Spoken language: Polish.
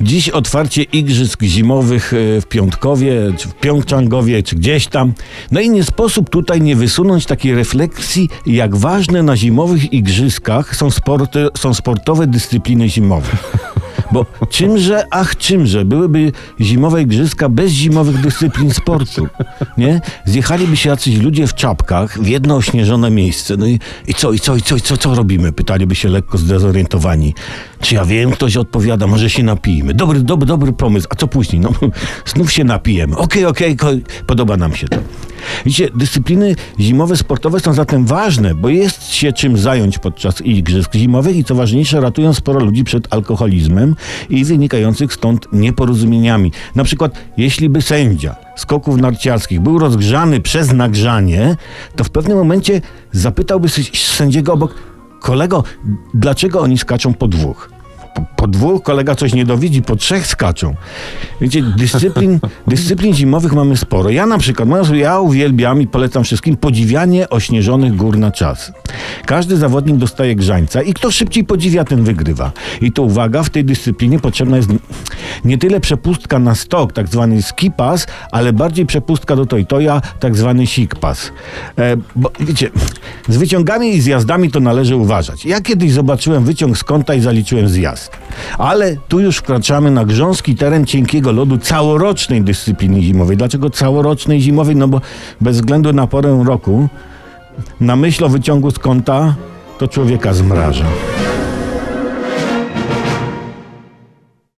Dziś otwarcie igrzysk zimowych e, w Piątkowie, czy w Pjongczangowie, czy gdzieś tam. No i nie sposób tutaj nie wysunąć takiej refleksji, jak ważne na zimowych igrzyskach są, sporty, są sportowe dyscypliny zimowe. Bo czymże, ach czymże, byłyby zimowe igrzyska bez zimowych dyscyplin sportu, nie? Zjechaliby się jacyś ludzie w czapkach w jedno ośnieżone miejsce, no i, i co, i co, i co, i co, co robimy? Pytaliby się lekko zdezorientowani. Czy ja wiem, ktoś odpowiada, może się napijmy. Dobry, dobry, dobry pomysł, a co później? No, znów się napijemy. Okej, okej, ko- podoba nam się to. Widzicie, dyscypliny zimowe sportowe są zatem ważne, bo jest się czym zająć podczas igrzysk zimowych i co ważniejsze, ratują sporo ludzi przed alkoholizmem i wynikających stąd nieporozumieniami. Na przykład, jeśli by sędzia skoków narciarskich był rozgrzany przez nagrzanie, to w pewnym momencie zapytałby sędziego obok, kolego, dlaczego oni skaczą po dwóch? Po, po dwóch kolega coś nie dowidzi, po trzech skaczą. Wiecie, dyscyplin, dyscyplin zimowych mamy sporo. Ja na przykład, no, ja uwielbiam i polecam wszystkim podziwianie ośnieżonych gór na czas. Każdy zawodnik dostaje grzańca i kto szybciej podziwia, ten wygrywa. I to uwaga, w tej dyscyplinie potrzebna jest nie tyle przepustka na stok, tak zwany ski pass, ale bardziej przepustka do tojtoja, tak zwany sik pass. E, bo wiecie, z wyciągami i zjazdami to należy uważać. Ja kiedyś zobaczyłem wyciąg z kąta i zaliczyłem zjazd. Ale tu już wkraczamy na grząski teren cienkiego lodu całorocznej dyscypliny zimowej. Dlaczego całorocznej zimowej? No bo bez względu na porę roku, na myśl o wyciągu z kąta, to człowieka zmraża.